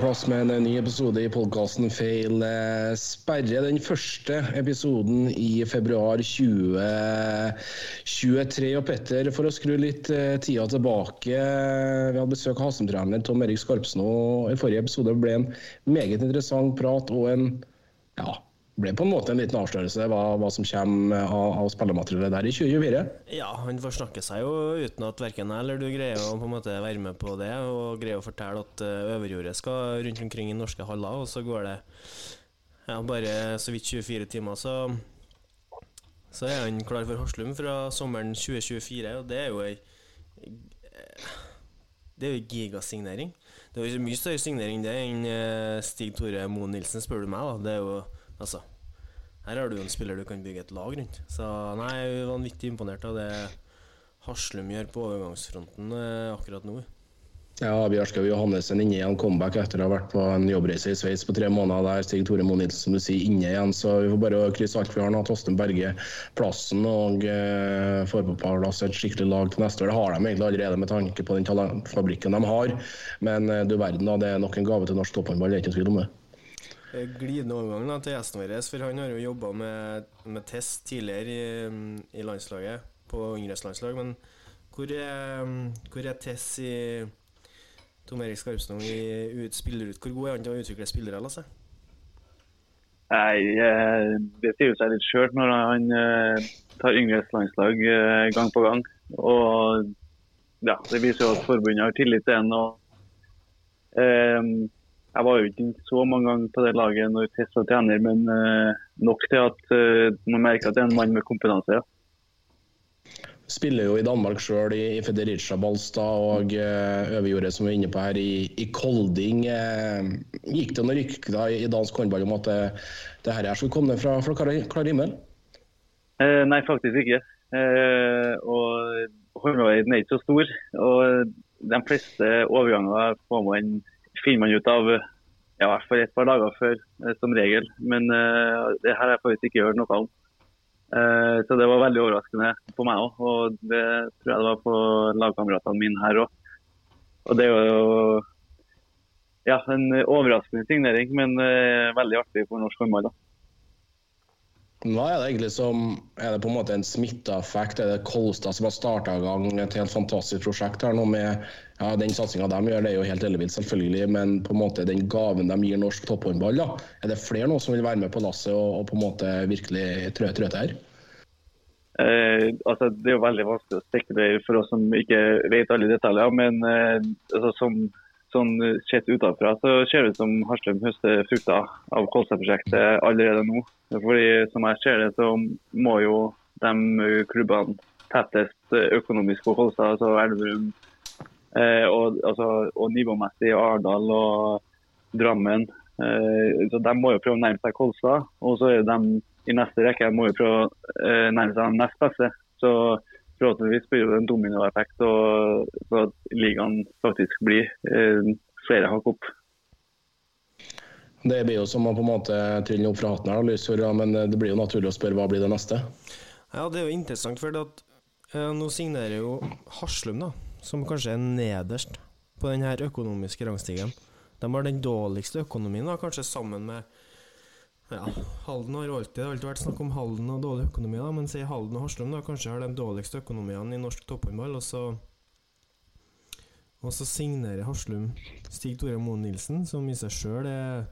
Plass med en ny episode i podkasten Feil eh, sperre. Den første episoden i februar 2023. Og Petter, for å skru litt eh, tida tilbake. Vi hadde besøk av Hasem-trener Tom Erik Skarpsno i forrige episode. Ble en meget interessant prat og en ja, ble på en måte en liten avslørelse hva, hva som kommer av, av spillermateriellet der i 2024. Ja, han forsnakker seg jo uten at verken jeg eller du greier å på en måte være med på det, og greier å fortelle at eh, Øverjordet skal rundt omkring i norske haller, og så går det ja, bare så vidt 24 timer, så så er han klar for Haslum fra sommeren 2024, og det er jo ei Det er jo gigasignering. Det er jo mye større signering det enn eh, Stig Tore Moe Nilsen, spør du meg. da Det er jo Altså her har du en spiller du kan bygge et lag rundt. Så nei, jeg er vanvittig imponert av det Haslum gjør på overgangsfronten eh, akkurat nå. Ja, Bjørskau Johannessen inne i en comeback etter å ha vært på en jobbreise i Sveits på tre måneder. Der Stig Tore Moe Nilsen som du sier, inne igjen. Så vi får bare krysse alt vi har nå. Torsten Berge plassen og eh, får på plass et skikkelig lag til neste år. Det har de egentlig allerede med tanke på den talentfabrikken de har. Men eh, du verden, da, det er nok en gave til norsk topphåndball, det er ikke tvil om det. Eh, Glidende overgang da, til gjesten vår, for han har jo jobba med, med test tidligere i, mm, i landslaget, på yngres landslag. Men hvor er, mm, hvor er Tess i Tom Erik Skarpsno i ut, spiller ut? Hvor god er han til å utvikle spillere? Lasse? Nei, eh, det sier seg litt sjøl når han eh, tar yngres landslag gang på gang. Og ja, det viser jo at forbundet har tillit til. Og, eh, jeg var jo ikke så mange ganger på det laget når Tess var trener, men eh, nok til at eh, man merker at det er en mann med kompetanse. Ja. Spiller jo i Danmark sjøl, i, Federica Balstad og uh, Øverjordet, som vi er inne på her, i, i Kolding. Eh, gikk det noen rykter i, dansk håndball om at det, det her er skulle komme fra, fra klar, klar himmel? Eh, nei, faktisk ikke. Eh, og håndballverden er ikke så stor. Og de fleste overganger får man, finner man ut av ja, i hvert fall et par dager før, eh, som regel. Men uh, det her har jeg faktisk ikke hørt noe om. Uh, så det var veldig overraskende på meg òg, og det tror jeg det var på lagkameratene mine her òg. Og det er jo ja, en overraskende signering, men uh, veldig artig for norsk håndball. da. Hva er det egentlig som Er det på en måte en smitteeffekt? Er det Kolstad som har starta i gang et helt fantastisk prosjekt her nå med ja, den satsinga de gjør, det er jo helt ellevilt, selvfølgelig, men på en måte den gaven de gir norsk topphåndball, da. Er det flere nå som vil være med på lasset og, og på en måte virkelig trø til her? Eh, altså, det er jo veldig vanskelig å spekulere for oss som ikke vet alle detaljer. Men eh, altså, som, sånn sett utenfra så ser det ut som Haslum høster frukter av Kolstad-prosjektet allerede nå. Fordi Som jeg ser det, så må jo de klubbene tettest økonomisk på Kolstad, altså Elverum eh, og, altså, og nivåmessig Arendal og Drammen. Eh, så De må jo prøve å nærme seg Kolstad. Og så er de i neste rekke må jo prøve å eh, nærme seg de nest beste. Så forhåpentligvis blir det en dominoeffekt, og så at ligaen faktisk blir eh, flere hakk opp. Det blir jo som å på en måte trille opp fra hatten her, Lysfjord, men det blir jo naturlig å spørre hva blir det neste? Ja, det er jo interessant, for at eh, nå signerer jo Haslum, da, som kanskje er nederst på den her økonomiske rangstigen. De har den dårligste økonomien, da, kanskje sammen med ja, Halden har alltid, alltid vært snakk om Halden og dårlig økonomi, da, men sier Halden og Haslum da, kanskje har de dårligste økonomiene i norsk topphåndball, og så og så signerer Haslum Stig Tore Moen Nilsen, som i seg sjøl er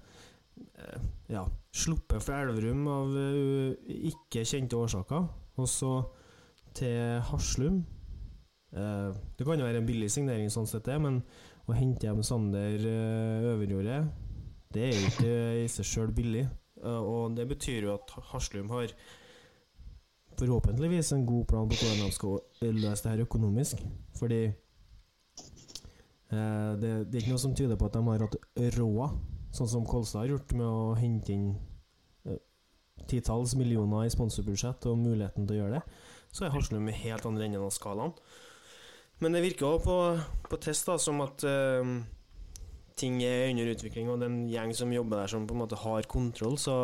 eh, ja, sluppet fra Elverum av eh, ikke kjente årsaker. Og så til Haslum. Eh, det kan jo være en billig signering, sånn sett det, men å hente hjem Sander Øverjordet, det er jo ikke i seg sjøl billig. Eh, og det betyr jo at Haslum har forhåpentligvis en god plan på hvordan de skal løse det her økonomisk. Fordi Eh, det, det er ikke noe som tyder på at de har hatt råd, sånn som Kolstad har gjort, med å hente inn eh, titalls millioner i sponsorbudsjett og muligheten til å gjøre det. Så er Haslum i helt andre enden av skalaen. Men det virker òg på, på test da, som at eh, ting er under utvikling, og det er en gjeng som jobber der som på en måte har kontroll, så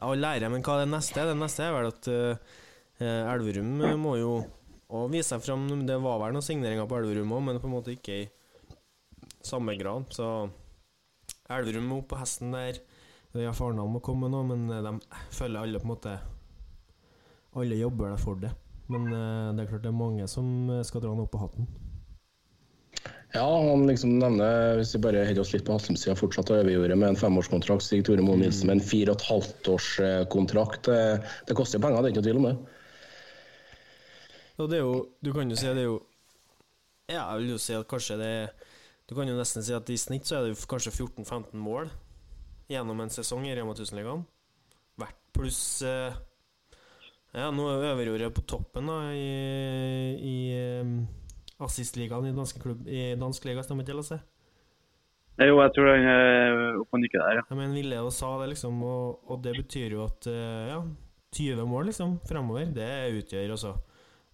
ja, lære, men hva er det neste? Det neste er vel at uh, Elverum må jo òg vise seg fram. Det var vel noen signeringer på Elverum òg, men på en måte ikke i samme grad. Så Elverum må opp på hesten der. Ja, Farnal må komme nå, men eh, de følger alle på en måte Alle jobber der for det. Men uh, det er klart det er mange som skal dra den opp på hatten. Ja, han liksom nevner, hvis vi bare holder oss litt på Haslum-sida, fortsatt overgjorde med en femårskontrakt. Stig Tore Moe Nilsen med en fire og et halvt års eh. Det, det koster penger, det er ikke noe tvil om det. Ja, det er jo Du kan jo si det er jo Ja, jeg vil jo si at kanskje det Du kan jo nesten si at i snitt så er det jo kanskje 14-15 mål gjennom en sesong i Rema 1000-ligaen. Hvert pluss eh, Ja, nå er Øverjordet på toppen da i, i assistligaen i, danske klubb, i dansk liga, stemmer ikke det, Lasse? Jo, jeg tror han er oppe og nikker der, ja. Men Ville og sa det, liksom, og, og det betyr jo at eh, ja, 20 mål liksom fremover, det utgjør altså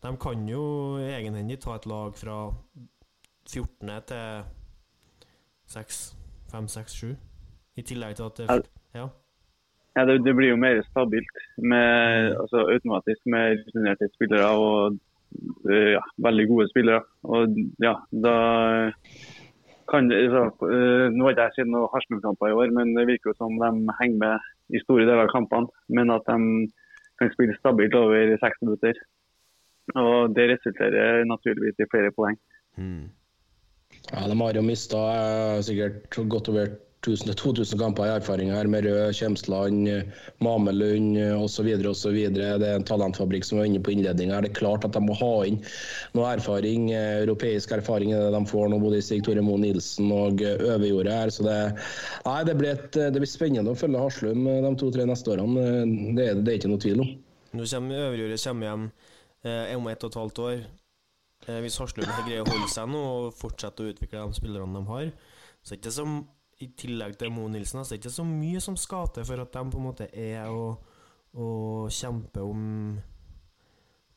De kan jo egenhendig ta et lag fra 14. til 6, 5, 6, 7. I tillegg til at det Ja. Ja, det, det blir jo mer stabilt med, altså, automatisk med rutinerte spillere og ja, veldig gode spillere. Og ja, da kan det så, øh, Nå har ikke jeg sett noen Harstad-kamper i år, men det virker jo som de henger med i store deler av kampene. Men at de kan spille stabilt over 60 minutter. Og det resulterer naturligvis i flere poeng. Ja, De har jo mista sikkert godt over 1000-2000 kamper i erfaring her med Rød, Kjemsland, Mamelund osv. osv. Det er en talentfabrikk som var inne på innledninga. Det er klart at de må ha inn noe erfaring. eh, Europeisk erfaring er det de får nå, både Stig Tore Moe Nilsen og Øverjordet her. Så det, nei, det, blir et, det blir spennende å følge Haslum eh, de to-tre neste årene. Det er det er ikke noe tvil om. Nå kommer Øverjordet kommer hjem eh, om ett og et halvt år. Eh, hvis Haslum greier å holde seg nå og fortsette å utvikle de spillerne de har, så er det ikke som i tillegg til Mo Nilsen, altså, det er ikke så mye som skal til for at de på en måte er og, og kjemper om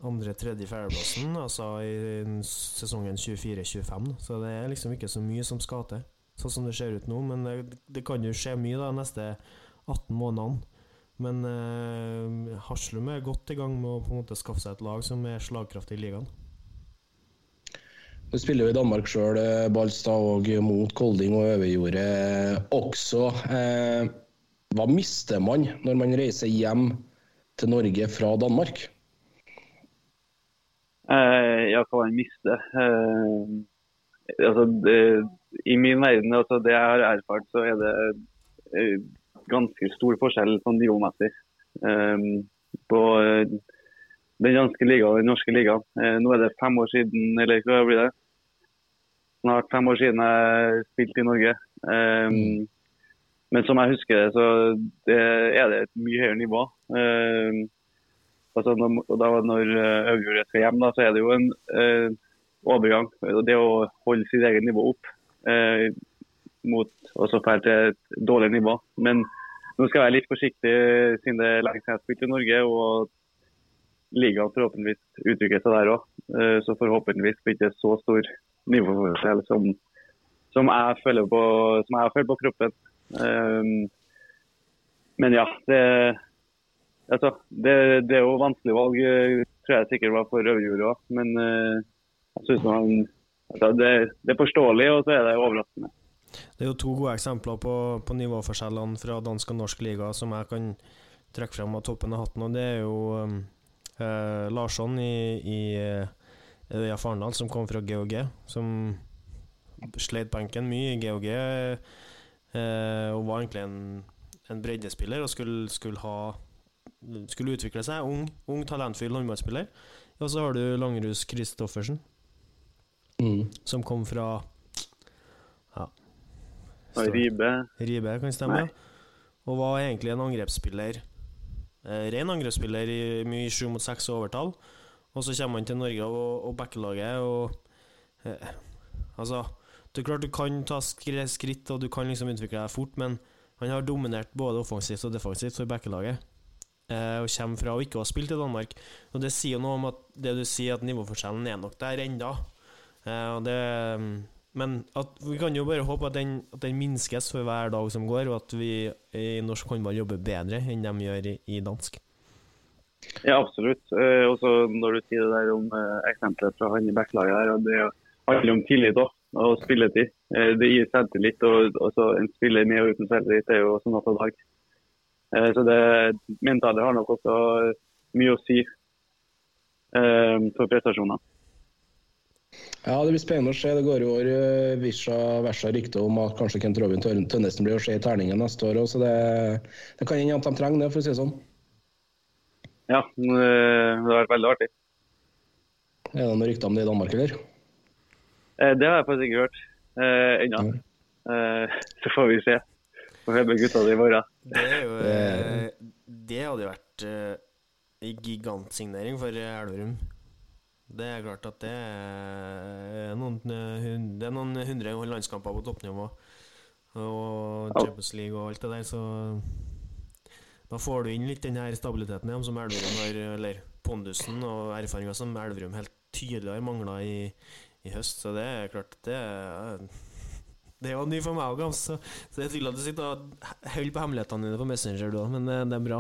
andre, tredje, fjerdeplassen altså i sesongen 24-25. Så det er liksom ikke så mye som skal til, sånn som det ser ut nå. Men det, det kan jo skje mye da neste 18 månedene. Men eh, Haslum er godt i gang med å på en måte skaffe seg et lag som er slagkraftig i ligaen. Du spiller jo i Danmark sjøl, Balstad, og mot Kolding og Øverjordet også. Eh, hva mister man når man reiser hjem til Norge fra Danmark? Eh, ja, hva man mister? Eh, altså, det, I min verden, altså det jeg har erfart, så er det eh, ganske stor forskjell på nivåmessig. Eh, på eh, den danske ligaen og den norske ligaen. Eh, nå er det fem år siden, eller hva blir det? Snart fem år siden jeg spilte i Norge. Eh, Men som jeg husker det, så det er det et mye høyere nivå. Eh, altså når, da, når Øvjordet skal hjem, da, så er det jo en overgang. Det å holde sitt eget nivå opp mot også dra til et dårlig nivå. Men nå skal jeg være litt forsiktig siden det er lenge siden jeg har spilt i Norge. og ligaen forhåpentligvis utvikler seg der òg. Så forhåpentligvis blir det ikke så stor nivåforskjell som, som, jeg føler på, som jeg føler på kroppen. Um, men ja, det, altså, det, det er jo vanskelig valg. eh, tror jeg sikkert var for Øverjord òg. Men uh, jeg syns man, altså, det, det er forståelig, og så er det overraskende. Det er jo to gode eksempler på, på nivåforskjellene fra dansk og norsk liga som jeg kan trekke frem av toppen av hatten. og Det er jo eh, Larsson i, i eh, Farendal, som kom fra GOG, som sleit benken mye i GOG. Uh, og var egentlig en, en breddespiller og skulle, skulle, ha, skulle utvikle seg. Ung, ung talentfull håndballspiller. Og så har du Langrus Christoffersen, Mm. som kom fra Og Ribe Ribe, kan stemme. Nei. Og var egentlig en angrepsspiller. Eh, ren angrepsspiller i mye sju mot seks overtall. Og så kommer han til Norge og, og backer laget og eh, Altså, det er klart du kan ta skritt, og du kan liksom utvikle deg fort, men han har dominert både offensivt og defensivt for backelaget. Eh, og kommer fra å ikke ha spilt i Danmark. Og det sier noe om at det du sier, at nivåforskjellen er nok der enda. Eh, og det, men vi kan jo bare håpe at den, at den minskes for hver dag som går, og at vi i norsk håndball jobber bedre enn de gjør i, i dansk. Ja, absolutt. Eh, også når du sier det der om eh, eksempelet fra han i backlaget her, og det handler om tillit også, og spilletid. Eh, det gir selvtillit, og også en spiller med og uten selvtillit er jo også natt og dag. Eh, så det mentale har nok også mye å si eh, for prestasjoner. Ja, Det blir spennende å se. Det går jo år visja versa rykter om at kanskje Kent Robin Tøn- Tønnesen blir å se i terningen neste år. også, Så det, det kan hende at de trenger det, for å si det sånn. Ja, eh, det har vært veldig artig. Er det noen rykter om det i Danmark, eller? Eh, Det har jeg faktisk ikke hørt eh, ennå. Eh, Så får vi se. Får høre med gutta i morgen. Det er jo eh, Det hadde jo vært en gigantsignering for Elverum. Det er klart at det er noen, eh, det er noen hundre landskamper på toppnivå. Og Champions League og alt det der, så da får du inn litt den her stabiliteten igjen, som Elverum har, eller pondusen og erfaringa som Elverum helt tydelig har mangla i, i høst. Så det er klart det er det er jo ny for meg òg, så, så jeg tviler at du sitter og holder på hemmelighetene dine på Messenger, du òg, men det, det er bra.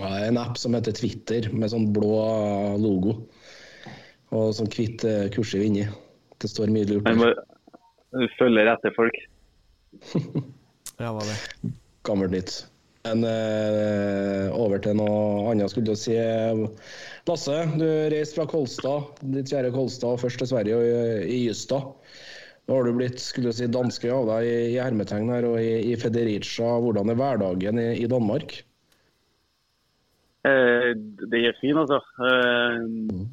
En app som heter Twitter, med sånn blå logo. Og sånn hvitt eh, kursiv inni. Det står mye lurt Du der. må følge etter folk. Ja, hva det? Gammelt nytt. Men eh, over til noe annet, skulle jeg si. Lasse, du reiste fra Kolstad, ditt kjære Kolstad, og først til Sverige og i, i Nå har du blitt skulle si, danske av deg i, i hermetegn her, og i, i Federica. Hvordan er hverdagen i, i Danmark? Eh, det er fint, altså. Eh,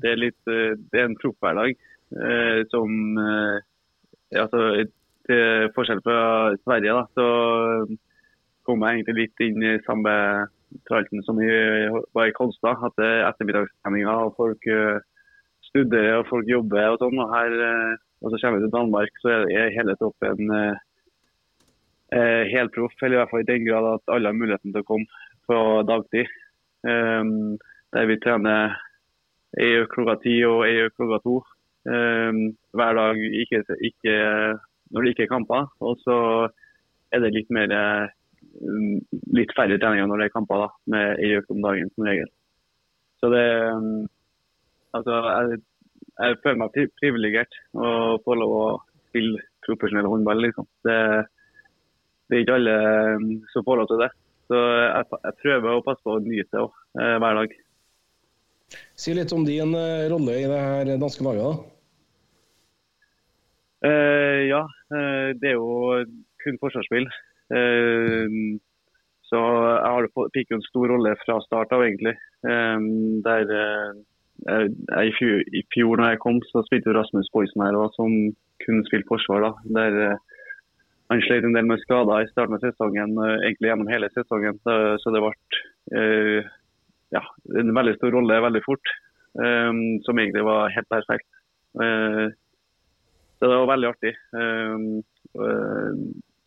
det er litt eh, Det er en proffhverdag som Altså, til forskjell fra Sverige, da, så kom jeg egentlig litt inn i samme tralten som jeg var i Kolstad. At det er ettermiddagsstemninga, og folk studerer og folk jobber og sånn. Og, her, og så kommer vi til Danmark, så er- hele troppen eh, helproff. Eller i hvert fall i den grad at alle har muligheten til å komme på dagtid. Um, der vi trener økt klokka ti og økt klokka to. Um, hver dag ikke, ikke, når det ikke er kamper. Og så er det litt mer um, litt færre treninger når det er kamper, da, med ei økt om dagen som regel. Så det um, Altså, jeg, jeg føler meg privilegert å få lov å spille profesjonell håndball, liksom. Det, det er ikke alle um, som får lov til det. Så jeg, jeg prøver å passe på å nyte òg, eh, hver dag. Si litt om din eh, rolle i det her danske laget. da. Uh, ja, det er jo kun forsvarsspill. Uh, så jeg har fått- fikk jo en stor rolle fra start av, egentlig. Um, der uh, jeg, jeg, i, fjor, I fjor når jeg kom, så spilte Rasmus Boysen her òg, som kun spilte forsvar. da. Der Han slet en del med skader i starten av sesongen, eh, egentlig gjennom hele sesongen. Så, det ble eh, ja, en veldig stor rolle veldig fort, eh, som egentlig var helt perfekt. Så det var veldig artig. Uh,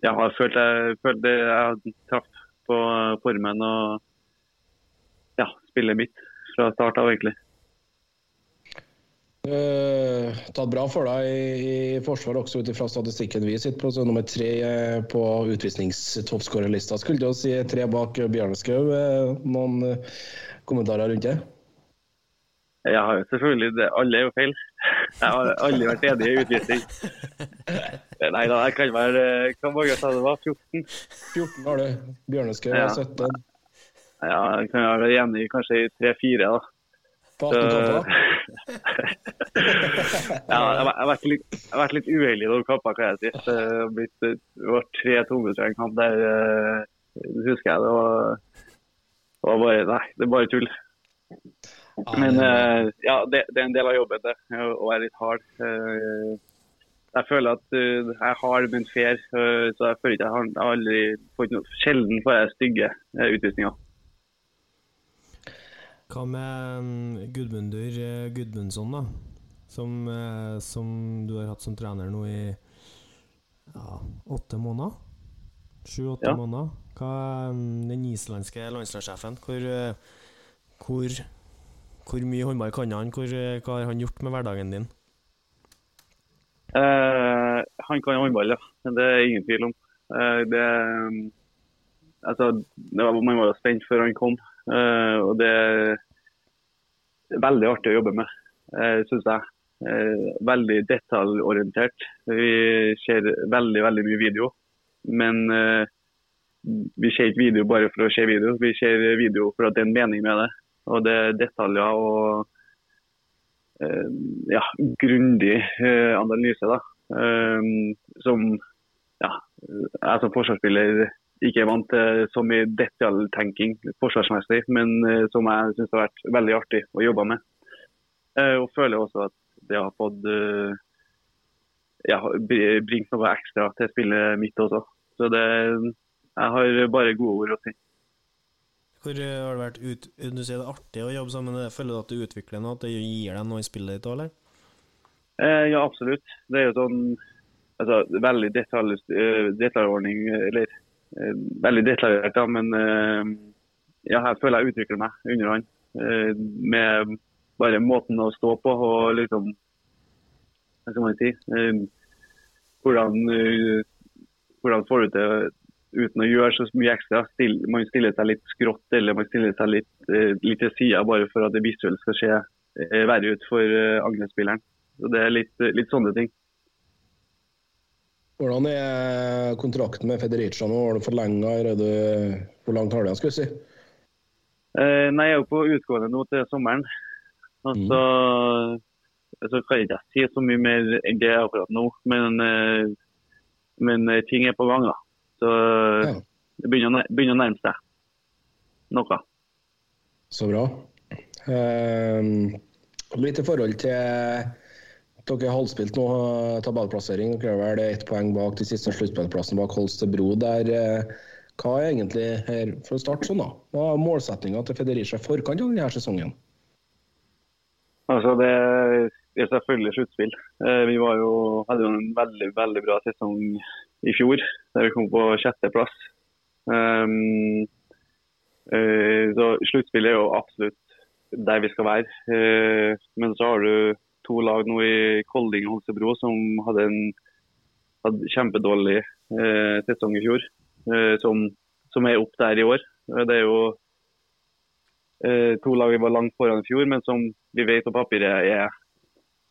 jeg følte jeg, følte jeg traff på formen og ja, spillet mitt fra start av, egentlig. Uh, tatt bra for deg i, i forsvaret, også ut ifra statistikken vi sitter på. Så nummer tre eh, på utvisningstoppskårerlista. Skulle du si tre bak Bjørneskau. Uh, noen eh, kommentarer rundt det? Jeg har jo selvfølgelig det. Alle er jo feil. Jeg har aldri vært enig i utvisning. Nei da, jeg kan være Hvor mange sa det var? 14? 14 har du. Bjørneskau Ja. er 17. Ja, jeg kan være enig i kanskje i 3-4, da. På 18 kamper. Ja, jeg har vært litt, litt uheldig noen kamper, kan jeg si. Det har blitt var tre tungestrengkamp der, eh, det husker jeg. Det var, det var bare Nei, det er bare tull. Men eh, ja, det, det er en del av jobben, det. Å være litt hard. Eh, Jeg føler at eh, jeg er hard, men fair. eh, Så jeg føler ikke jeg har aldri fått noe Sjelden får jeg stygge eh, utvisninger. Hva med mm, Gudmundur eh, Gudmundsson, da? som, eh, som du har hatt som trener nå i ja, åtte måneder. Sju-åtte Ja. måneder. Hva mm, den islandske landslagssjefen? Hvor, eh, hvor, hvor mye håndball kan han? Hvor, hva har han gjort med hverdagen din? Eh, han kan håndball, ja. Men Det er ingen tvil om. Eh, det, mm, altså, det var, man var jo spent før han kom. Eh, og det er veldig artig å jobbe med, uh, syns jeg. Eh, veldig detaljorientert. Vi ser veldig, veldig mye video. Men eh, vi ser ikke video bare for å se video. Vi ser video for at det er en mening med det. Og det er detaljer og eh, ja, grundig eh, analyse. da. Eh, som ja, jeg som forsvarsspiller ikke er vant til så mye detaljtenking forsvarsmessig, men eh, som jeg syns har vært veldig artig å jobbe med. Eh, og føler også at det har fått eh, ja, bringt noe ekstra til spillet mitt også. Så det, jeg har bare gode ord å si. Hvor har det vært ut, Du sier det er artig å jobbe sammen. Det, Føler du at du utvikler noe? At det gir deg noe i spillet ditt òg, eller? Eh, ja, absolutt. Det er jo sånn altså, veldig detalj, detaljordning, eller veldig detaljert, da, men eh, ja, jeg føler jeg utvikler meg under han. Eh, med bare måten å stå på og liksom Hva skal man si? Eh, hvordan, eh, hvordan får du det uten å gjøre så mye ekstra? Man stiller seg litt skrått eller man stiller seg litt, eh, litt til sida bare for at det visuelt skal se eh, verre ut for eh, angrepsspilleren. Så Det er litt, litt sånne ting. Hvordan er kontrakten med Federica nå? Har du forlenga, eller du, hvor langt har du den? si? Eh, nei, jeg er jo på utgående nå til sommeren. Altså, mm. så kan jeg ikke si så mye mer enn det akkurat nå. Men, eh, men eh, ting er på gang, da. Så Ja. det begynner, begynner å nærme seg noe. Så bra. Ehm, litt i forhold til Dere har halvspilt nå, eh, tabellplassering. Dere er vel ett poeng bak de siste sluttspillplassene bak Holstebro. Der, eh, hva er egentlig her, For å starte sånn, da. Hva er målsettinga til Federica i forkant av denne sesongen? Altså, det er selvfølgelig sluttspill. Eh, vi var jo, hadde jo en veldig veldig bra sesong i fjor, der vi kom på sjetteplass. Um, så sluttspill er jo absolutt der vi skal være. Men så har du to lag nå i Kolding og Holstebro som hadde en hadde kjempedårlig eh, sesong i fjor, eh, som, som er opp der i år. Eh, Det er jo eh, to lag vi var langt foran i fjor, men som vi vet på papiret er,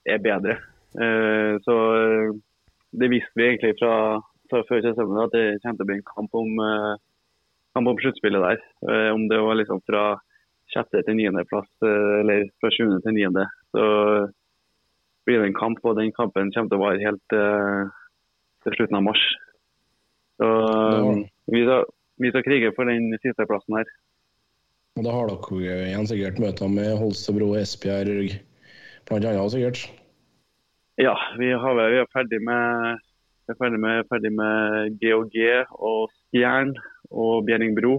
er bedre. Eh, så eh, det visste vi egentlig fra, fra før sesongen at det kom til å bli en kamp om, kamp om sluttspillet der. Om det var liksom fra sjette til niendeplass, eller fra sjuende til niende. Så blir det en kamp, og den kampen kommer til å vare helt uh, til slutten av mars. Så eh, vi, skal, vi skal krige for den siste plassen her. Og Da har dere igjen sikkert møter med Holstebro, Esbjerg blant annet sikkert. Ja, vi, har, vi er ferdig med vi er ferdig med, ferdig med GOG og Stjern og Bjerringbro.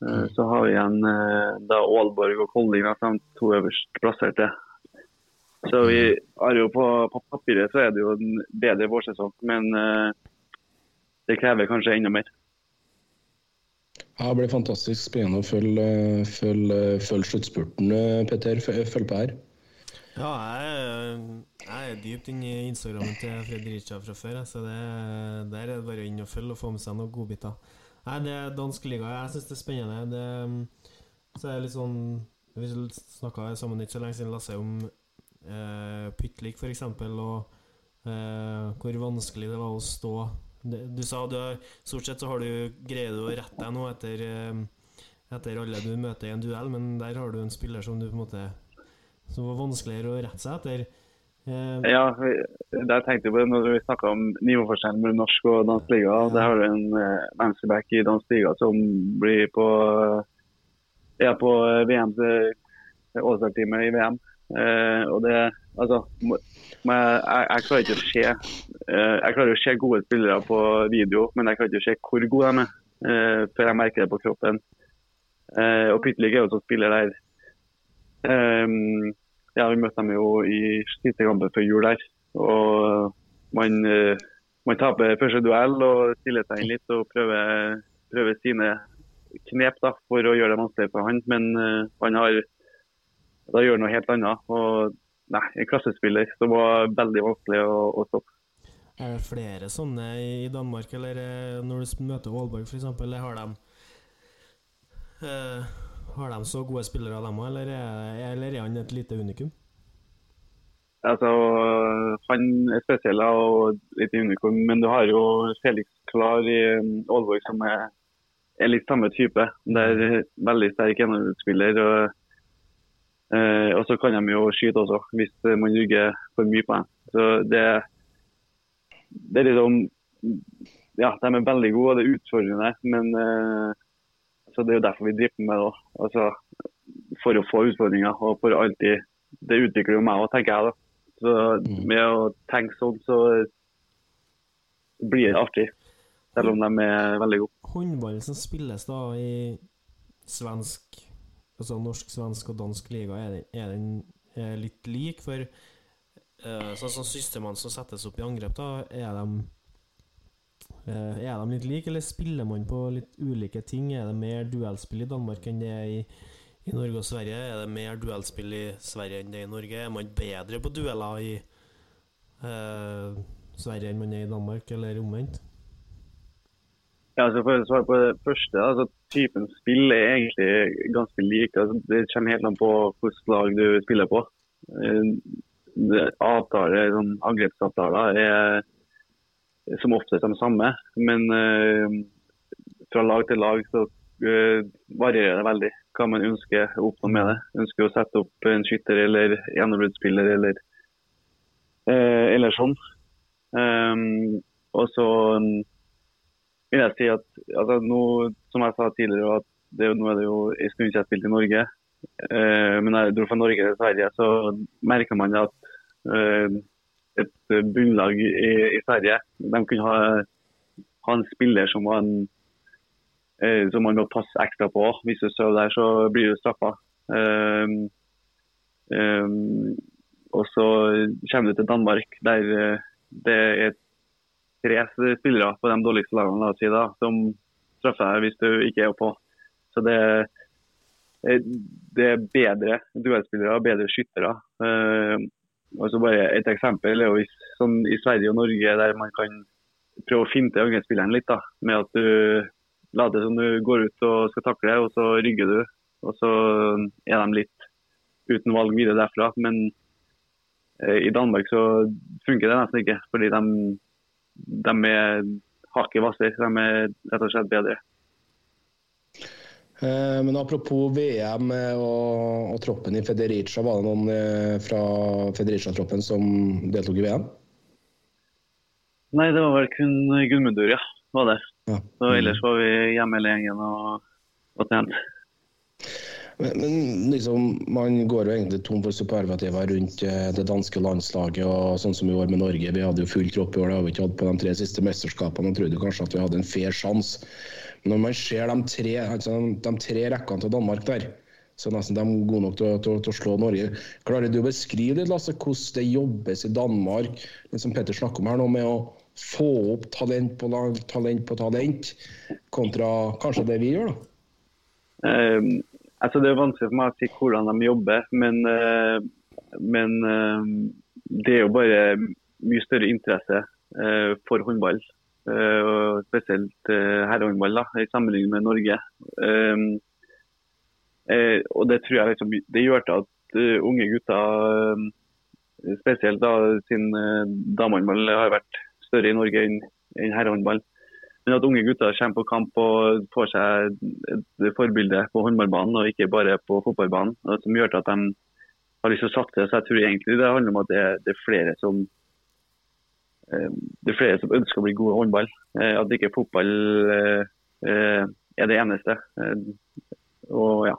Eh, Så har vi igjen eh, da Aalborg og Kolding, de to øverst plasserte. Så vi har jo på, på papiret så er det jo en bedre vårsesong, men eh, det krever kanskje enda mer. Ja, Det blir fantastisk spennende å følge, følge, følge sluttspurten, eh, Petter. Følg følg på her. Ja, jeg, jeg er dypt inne i Instagrammen til Fredericia fra før, så det, der er det bare inn og følge og få med seg noen godbiter. Nei, det er dansk liga. Jeg syns det er spennende. Det, så er det litt sånn Vi snakka sammen ikke så lenge siden, Lasse, om eh, Pytlik f.eks., og uh, hvor vanskelig det var å stå Du sa du har, stort sett så har du greier du å rette deg nå etter, uh, etter alle du møter i en duell, men der har du en spiller som du på en måte som var vanskeligere å rette seg etter. Ja, der tenkte jeg på det når vi snakka om nivåforskjellen mellom norsk og dansk liga. Der har du en venstreback i dansk liga som blir på er på VM All-Star-teamet i VM. Eh, og det altså må- jeg, jeg, klarer ikke å se uh, Jeg klarer å se gode spillere på video, men jeg klarer ikke å se hvor gode de er uh, før jeg merker det på kroppen. Og Pytlik er jo sånn spiller der Um, ja, vi møtte dem jo i siste kampen før jul der. Og man, man taper første duell og stiller seg inn litt og prøver, prøver sine knep da, for å gjøre det vanskelig for han. Men han har da gjør noe helt annet. Og nei, en klassespiller som var veldig vanskelig å, å stoppe. Er det flere sånne i Danmark, eller eh, når du møter Aalborg f.eks., eller har de eh, Har de så gode spillere, dem òg, eller, er- eller er han et lite unikum? Altså, han er spesiell og litt unikum, men du har jo Felix Klar i um, Aalborg som er, er litt samme type. Det er veldig sterk gjennomspiller. Og, eh, og så kan de jo skyte også, hvis man rygger for mye på dem. Så det, det er liksom Ja, de er veldig gode, og det er utfordrende, men eh, så det er jo derfor vi driver med det. Altså, for å få utfordringer og for alltid Det utvikler jo meg òg, tenker jeg. da. Så med å tenke sånn, så blir det artig. Selv om de er veldig gode. Håndballen som spilles da i svensk Altså norsk, svensk og dansk liga, er den, er den litt lik? For uh, sånn som systemene som settes opp i angrep, da, er de Uh, er de litt like, eller spiller man på litt ulike ting? Er det mer duellspill i Danmark enn det er i, i Norge og Sverige? Er det mer duellspill i Sverige enn det er i Norge? Er man bedre på dueller i uh, Sverige enn man er i Danmark, eller omvendt? Ja, altså For å svare på det første, altså typen spill er egentlig ganske lik. Altså, det kommer helt an på hvilket lag du spiller på. Eh, Avtaler, sånn Angrepsavtaler er som oftest de samme, men uh, fra lag til lag så uh, varierer det veldig hva man ønsker å oppnå med det. Ønsker å sette opp en skytter eller gjennombruddsspiller eller, uh, eller sånn. Um, og så um, vil jeg si at altså, nå, som jeg sa tidligere, at det, nå er det jo en stund siden jeg spilte i Norge. Eh, men jeg dro fra Norge til Sverige, så merker man at eh, et bunnlag i, i Sverige De kunne ha, ha en spiller som var en eh, som man må passe ekstra på. Hvis du sover der, så blir du straffa. Um, um, og så kommer du til Danmark, der eh, det er tre spillere på de dårligste lagene si, da, som straffer deg hvis du ikke er på. Så det, det er bedre duellspillere, bedre skyttere. Eh, så bare Et eksempel er jo hvis, sånn i Sverige og Norge der man kan prøve å finte angrepsspilleren litt. da, Med at du later som du går ut og skal takle, og så rygger du. Og så er de litt uten valg videre derfra. Men eh, i Danmark så funker det nesten ikke. fordi de de er hakket hvassere. De er rett og slett bedre. Eh, Men apropos VM og, og troppen i Federica, var det noen eh, fra Federica-troppen som deltok i VM? Nei, det var vel kun Gudmundur, ja. Var det. Ja. Så ellers var vi hjemme hele gjengen og, og trent. Men, men liksom, man går jo egentlig tom for superlativer rundt eh, det danske landslaget. og sånn som i år med Norge. Vi hadde jo full tropp i år, det har vi ikke hatt på de tre siste mesterskapene. Man trodde kanskje at vi hadde en fair sjanse. Men når man ser de tre, altså, de tre rekkene til Danmark der, så er nesten de gode nok til, til, til å slå Norge. Klarer du å beskrive litt, Lasse, hvordan det jobbes i Danmark, som Petter snakker om her nå, med å få opp talent på talent på talent, kontra kanskje det vi gjør? da? Eh, altså Det er vanskelig for meg å si hvordan de jobber, men, eh, men eh, det er jo bare mye større interesse eh, for håndball. spesielt herrehåndball i sammenligning med Norge. Og Det tror jeg liksom, det gjør til at unge gutter, spesielt da siden damehåndball har vært større i Norge enn herrehåndball, men at unge gutter kommer på kamp og får seg et forbilde på håndballbanen og ikke bare på fotballbanen. og Som gjør at de har lyst til å satse. Så jeg tror egentlig det handler om at det, det er flere som eh, det er flere som ønsker å bli gode i håndball. Eh, At ikke fotball eh, er det eneste. Og ja.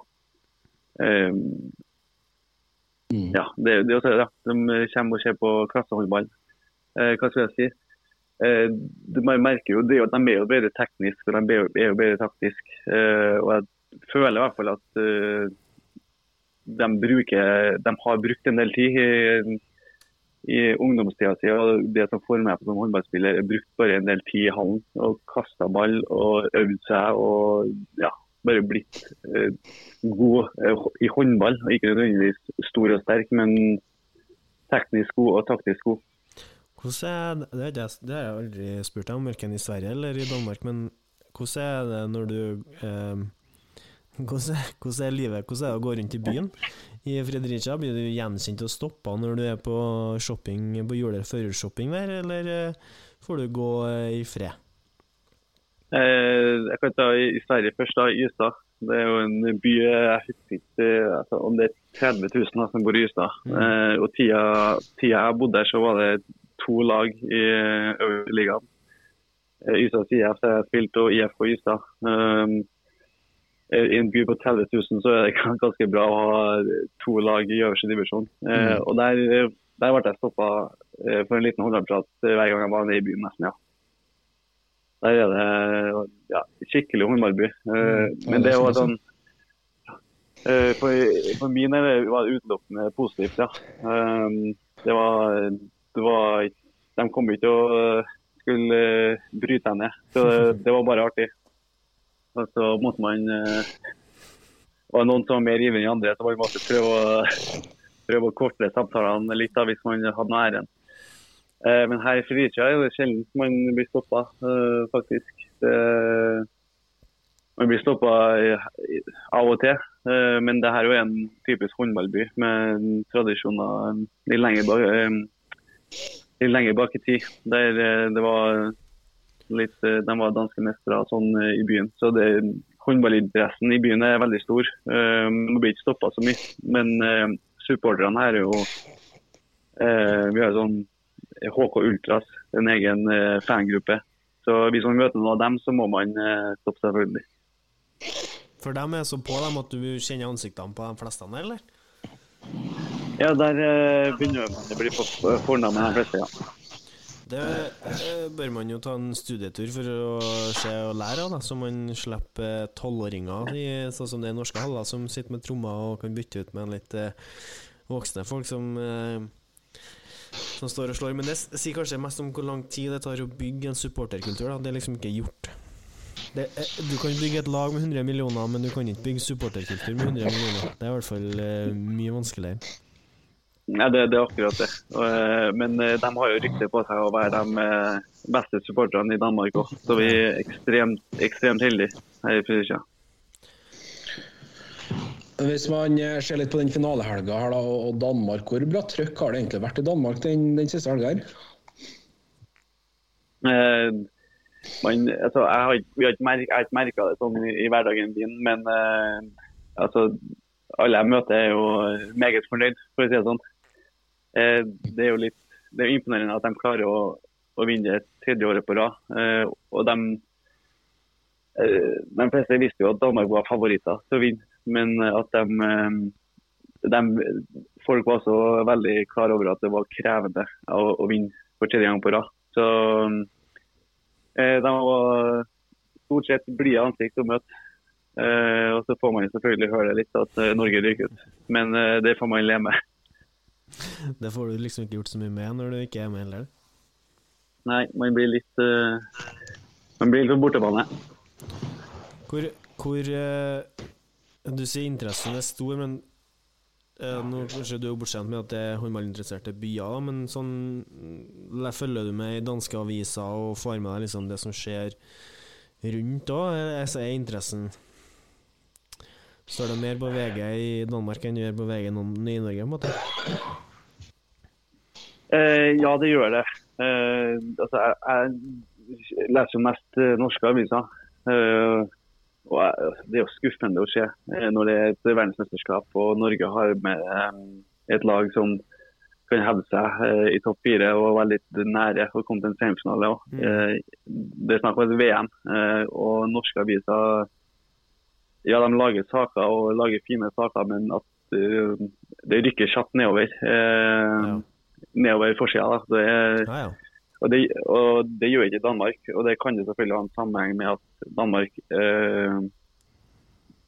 Mm. ja, det, det er også det. De kommer og ser på klassehåndball. Eh, hva skal jeg si? Eh, man merker jo det at de er jo bedre teknisk og de er jo, bedre taktisk. Eh, og jeg føler i hvert fall at eh, de, bruker, de har brukt en del tid i, i ungdomstida si. Og det som får meg som håndballspiller, er brukt bare en del tid i hallen. Og kasta ball og øvd seg og ja, bare blitt eh, god eh, i håndball. Ikke nødvendigvis stor og sterk, men teknisk god og taktisk god. Hvordan er det, det, har jeg- aldri spurt deg om, verken i Sverige eller i Danmark, men hvordan er det når du eh, hvordan, hvordan er livet Hvordan er det å gå rundt i byen? I Fredericia, blir du gjenkjent og stoppa når du er på shopping på jule- førershopping der, eller eh, får du gå eh, i fred? Eh, jeg kan ta i, i Sverige først, da, Ystad. Det er jo en by jeg husker ikke altså, om det er 30 000 da, som bor i Ystad. Eh, og tida, tida jeg bodde der, så var det to lag i eh, øverste ligaen. Eh, Ystads IF har spilt, og IFK Ystad. Um, I en by på 30 000 så er det ganske bra å ha to lag i øverste divisjon. Mm. og der, der ble jeg stoppa eh, for en liten håndballprat hver gang jeg var nede i byen, nesten. ja. Der er det ja, skikkelig håndballby. Mm. men det var sånn eh, for, for min del var det utelukkende positivt, ja. Eh, det var, var De kom ikke og eh, skulle eh, bryte deg ned. Så det, det var bare artig. Og så måtte man eh, var det noen som var mer ivrig enn andre, så man måtte prøve å, prøve å korte samtalene litt da, hvis man hadde noe æren. Eh, men her i Fredericia er det sjelden man blir stoppa, eh, faktisk. Det, man blir stoppa av og til, eh, men det her er jo en typisk håndballby med tradisjoner litt lenger bak, eh, litt lenger bak i tid. Der eh, det var litt, eh, de var danske mestere sånn eh, i byen. Så det, håndballinteressen i byen er veldig stor. Man blir ikke stoppa så mye. Men uh, supporterne her er jo uh, Vi har sånn HK Ultras, en egen uh, fangruppe. Så hvis man møter noen av dem, så må man stoppe, selvfølgelig. For dem er så på dem at du kjenner ansiktene på de fleste, eller? Ja, der eh, begynner man å bli på fornavn de fleste, ja. Det eh, bør man jo ta en studietur for å se og lære av, så man slipper tolvåringer, sånn som det er norske haller, som sitter med trommer og kan bytte ut med en litt eh, voksne folk som eh, som står og slår. Men det sier kanskje mest om hvor lang tid det tar å bygge en supporterkultur. Da. Det er liksom ikke gjort. Er, du kan bygge et lag med 100 millioner, men du kan ikke bygge supporterkultur med 100 millioner. Det er i hvert fall eh, mye vanskeligere. Ja, det, det er akkurat det. Eh, men eh, de har jo rykte på seg å være de eh, beste supporterne i Danmark òg. Så vi er ekstremt, ekstremt heldige her i Fredrikstad. Hvis man ser litt på den finalehelga her da, og Danmark, hvor bra trøkk har det egentlig vært i Danmark den, den siste helga? Eh, man, altså, jeg har ikke, vi har ikke merk, jeg har ikke merka det sånn i, i hverdagen din, men eh, altså, alle jeg møter er jo meget fornøyd, for å si det sånn. Eh, det er jo litt det er imponerende at de klarer å, å vinne det tredje året på rad. Eh, og de, eh, de fleste visste jo at Danmark var favoritter til å vinne, men at de, eh, de Folk var også veldig klar over at det var krevende å, å vinne for tredje gang på rad. Så eh, de var stort sett blide ansikt å møte. Eh, og så får man selvfølgelig høre litt at Norge ryker ut. Men det får man leve med. Det får du liksom ikke gjort så mye med når du ikke er med heller. Nei, man blir litt uh, Man blir litt på bortebane. Hvor, hvor uh, Du sier interessen er stor, men uh, nå Kanskje du er bortskjemt med at det er håndballinteresserte byer, men sånn Følger du med i danske aviser og får med deg liksom det som skjer rundt òg? Er er interessen Står det mer på VG i Danmark enn det gjør på VG i Norge, på en måte? Eh, ja, det gjør det. Eh, altså, jeg, jeg leser jo mest eh, norske aviser. Eh, og jeg, det er jo skuffende å se eh, når det er et verdensmesterskap og Norge har med eh, et lag som kan hevde seg i topp fire og være litt nære å komme til en semifinale. Mm. Eh, det er snakk om et VM, eh, og norske aviser ja, de lager saker og lager fine saker, men at uh, det rykker kjapt nedover. Uh, Ja. Nedover forsida. Det Ja, ja. og det, og det gjør ikke Danmark. Og det kan jo selvfølgelig ha en sammenheng med at Danmark uh,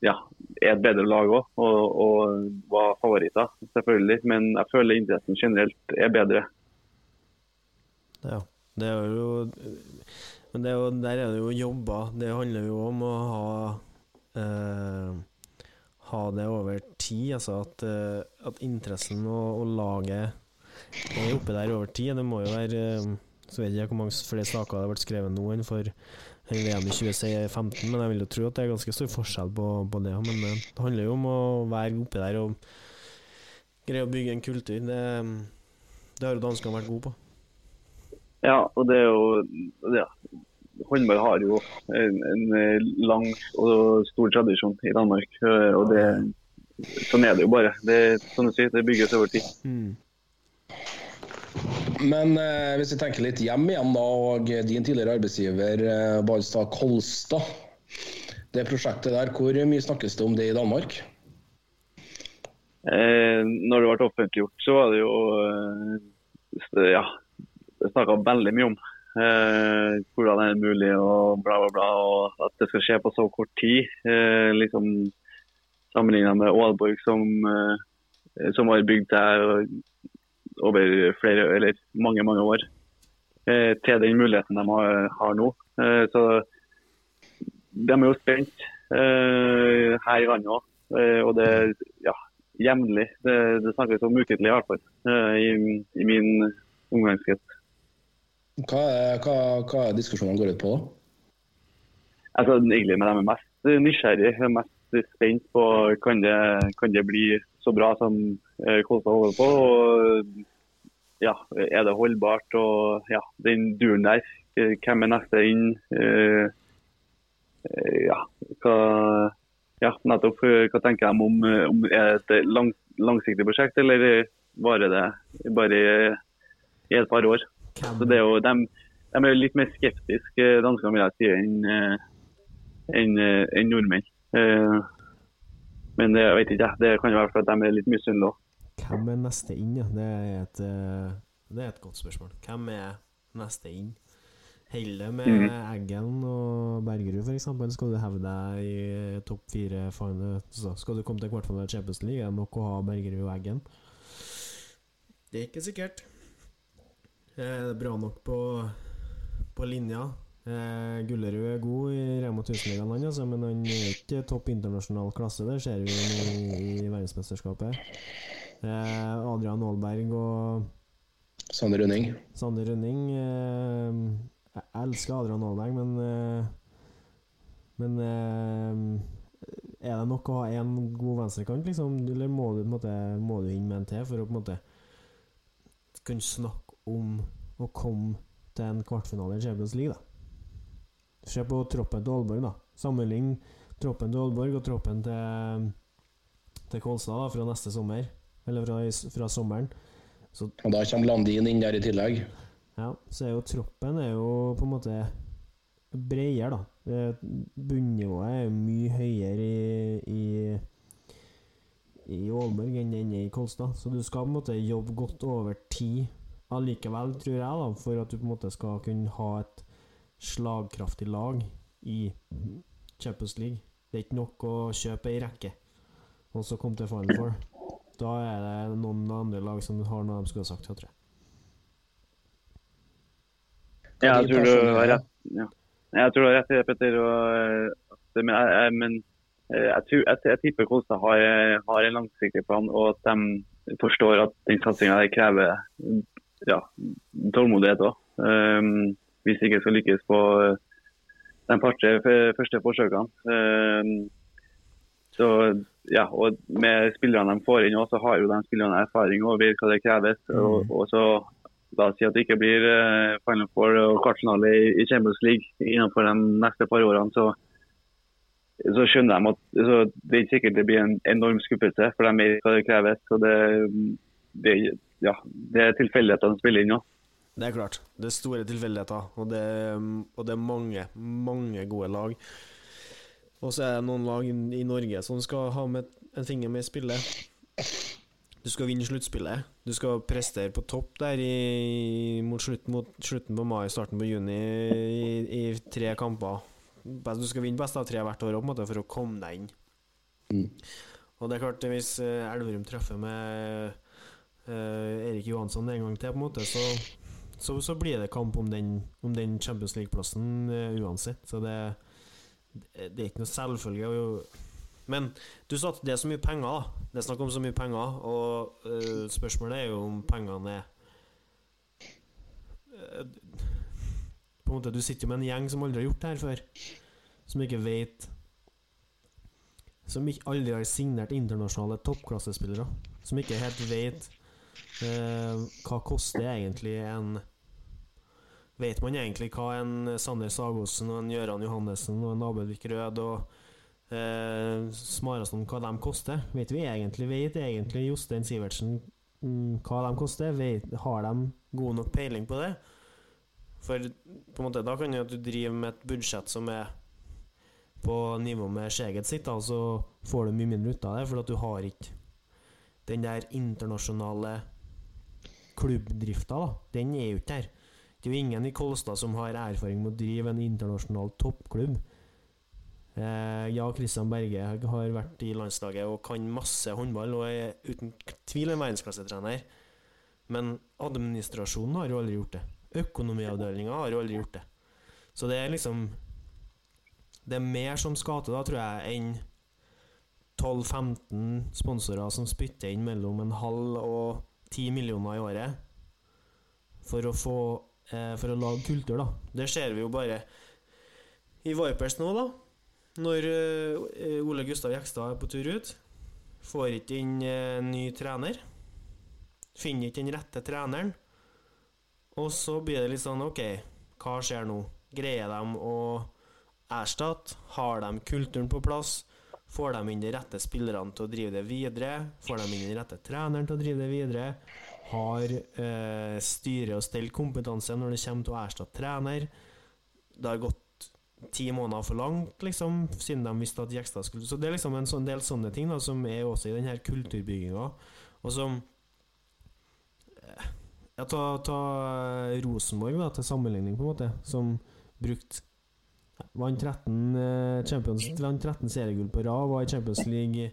ja, er et bedre lag òg, og, og var favoritter, selvfølgelig. Men jeg føler interessen generelt er bedre. Ja. Det er jo Men det er jo, der er det jo jobber. Det handler jo om å ha eh, Ha det over tid. Altså at, eh, at interessen og, og laget er oppe der over tid. Det må jo være eh, Så vet jeg ikke hvor mange flere saker det har vært skrevet nå enn for VM i 2015, men jeg vil jo tro at det er ganske stor forskjell på, på det. Men det handler jo om å være oppe der og greie å bygge en kultur. Det, det har jo danskene vært gode på. Ja, og det er jo ja, Håndball har jo en, en lang og stor tradisjon i Danmark. eh, og det, Sånn er det jo bare. Det, sånn du sier, det bygges over tid. Mm. Men eh, hvis vi tenker litt hjem igjen, da, og din tidligere arbeidsgiver eh, Balstad Kolstad. Det prosjektet der, hvor mye snakkes det om det i Danmark? Eh, når det ble offentliggjort, så var det jo eh, Ja, det snakka veldig mye om. Eh, hvordan er det mulig og bla, bla, bla. Og at det skal skje på så kort tid. Eh, liksom Sammenligna med Aalborg, som, eh, som var bygd der over flere, eller mange, mange år. Til den muligheten de har, har nå. Så de er jo spent her i landet òg. Og det ja, jevnlig. Det, det snakkes om ukentlig i hvert fall, i, i min omgangskrets. Hva er, hva, hva er diskusjonene går ut på? da? Altså, egentlig med dem er mest nysgjerrig, er mest spent på kan det, kan det bli så bra som eh, Kolstad holder på. Og ja, er det holdbart? Og ja, den duren der. eh, Hvem er neste inn? Eh, ja, hva, ja, nettopp. Hva tenker de om, om er det et lang, langsiktig prosjekt, eller varer det bare i et par år? Så det er jo, de, de er litt mer skeptiske, danskene vil jeg si, enn eh, enn eh, nordmenn. Eh, Men det jeg vet ikke, det kan jo være at de er litt misunnelige òg. Hvem er neste inn, ja? Det er et, eh, det er et godt spørsmål. Hvem er neste inn? Holder det med Mhm. Eggen og Bergerud, f.eks.? Skal du hevde deg i topp fire? final- skal du komme til kvartfinalen i Champions League, er det nok å ha Bergerud og Eggen? Det er ikke sikkert. Eh, bra nok på, på linja. Eh, Gullerud er god i Rema 1000-ligaen, altså, men han er ikke topp internasjonal klasse. Det ser vi jo i, i verdensmesterskapet. Eh, Adrian Aalberg og Sander Rønning? Sander Rønning eh, Jeg elsker Adrian Aalberg, men eh, Men eh, er det nok å ha én god venstrekant, liksom? Eller må du, måte, må du inn med en til for å på en måte kunne snakke om å komme til en kvartfinale i Champions League, da? Se på troppen til Aalborg, da. Sammenlign troppen til Aalborg og troppen til, til Kolstad da, fra neste sommer. Eller fra, fra sommeren. Og da kommer Landin inn der i tillegg. Ja, så er jo troppen er jo på en måte bredere, da. Bunnivået er mye høyere i, i, i Aalborg enn den i Kolstad. Så du skal på en måte jobbe godt over tid allikevel, tror jeg, da, for at du på en måte skal kunne ha et slagkraftig lag i Champions League. Det er ikke nok å kjøpe ei rekke og så komme til Final Four. Da er det noen andre lag som har noe de skulle ha sagt, jeg tror jeg. Ja, jeg tror du har rett. Ja. Jeg tror du har rett i det, Petter. Eh, men jeg, men, eh, jeg, tror, jeg, jeg tipper Kolstad har, har en langsiktig plan, og at de forstår at den satsinga krever ja, tålmodighet òg. Um, hvis det ikke skal lykkes på eh, de første forsøkene. Um, så ja, og Med spillerne de får inn, også, så har jo de spillerne erfaring og vet hva det kreves. Og, og så oss si at det ikke blir eh, Final Four og kvartfinale i, i Champions League innenfor de neste par årene, så, så skjønner de at så det er ikke sikkert det blir en enorm skuffelse, for de vet hva det kreves. og det, det, ja, det er tilfeldighetene spiller inn òg. Det er klart. Det er store tilfeldigheter, og det, og det er mange, mange gode lag. Og så er det noen lag i Norge som skal ha med en finger med i spillet. Du skal vinne sluttspillet. Du skal prestere på topp der i, mot, slutt, mot slutten på mai, starten på juni i, i tre kamper. Du skal vinne best av tre hvert år måte, for å komme deg inn Og det er klart, hvis eh, Elverum treffer med Erik Johansson en gang til, på en måte, så, så, så blir det kamp om den, om den Champions League-plassen eh, uansett. Så det, det er ikke noe selvfølge. Men du sa at det er så mye penger, da. Det er snakk om så mye penger, og uh, spørsmålet er jo om pengene er eh, På en måte, Du sitter jo med en gjeng som aldri har gjort det her før, som ikke vet Som ikke aldri har signert internasjonale toppklassespillere. Som ikke helt vet eh, hva koster egentlig en Vet man egentlig hva en Sander Sagosen og en Gøran Johannessen og en Abelvik Rød og eh, Smarason hva de koster? Vet vi egentlig Vet egentlig Jostein Sivertsen mm, hva de koster? Vet, har de god nok peiling på det? For på en måte, da kan jo at du driver med et budsjett som er på nivå med Skjeget sitt, da, så får du mye mindre ut av det, for at du har ikke den der internasjonale klubbdrifta, da. Den er jo ikke der. Det er jo ingen i Kolstad som har erfaring med å drive en internasjonal toppklubb. Eh, ja, Kristian Berge har vært i landslaget og kan masse håndball og er uten tvil en verdensklassetrener. Men administrasjonen har jo aldri gjort det. Økonomiavdelinga har jo aldri gjort det. Så det er liksom Det er mer som skal til, da, tror jeg, enn 12-15 sponsorer som spytter inn mellom en halv og 10 millioner i året for å få eh, For å lage kultur, da. Det ser vi jo bare i Vipers nå, da. Når eh, Ole Gustav Jekstad er på tur ut, får ikke inn eh, ny trener. Finner ikke den rette treneren. Og så blir det litt sånn OK, hva skjer nå? Greier de å erstatte? Har de kulturen på plass? Får de inn de rette spillerne til å drive det videre? Får de inn den rette treneren til å drive det videre? Har eh, styret og stell kompetanse når det kommer til å erstatte trener? Det har gått ti måneder for langt, liksom, siden de visste at Jekstad skulle Så det er liksom en sånn del sånne ting da, som er også i denne kulturbygginga, og som eh, Ja, ta, ta Rosenborg da, til sammenligning, på en måte, som brukte Vant 13, eh, Champions, vant 13 seriegull på rad, var i Champions League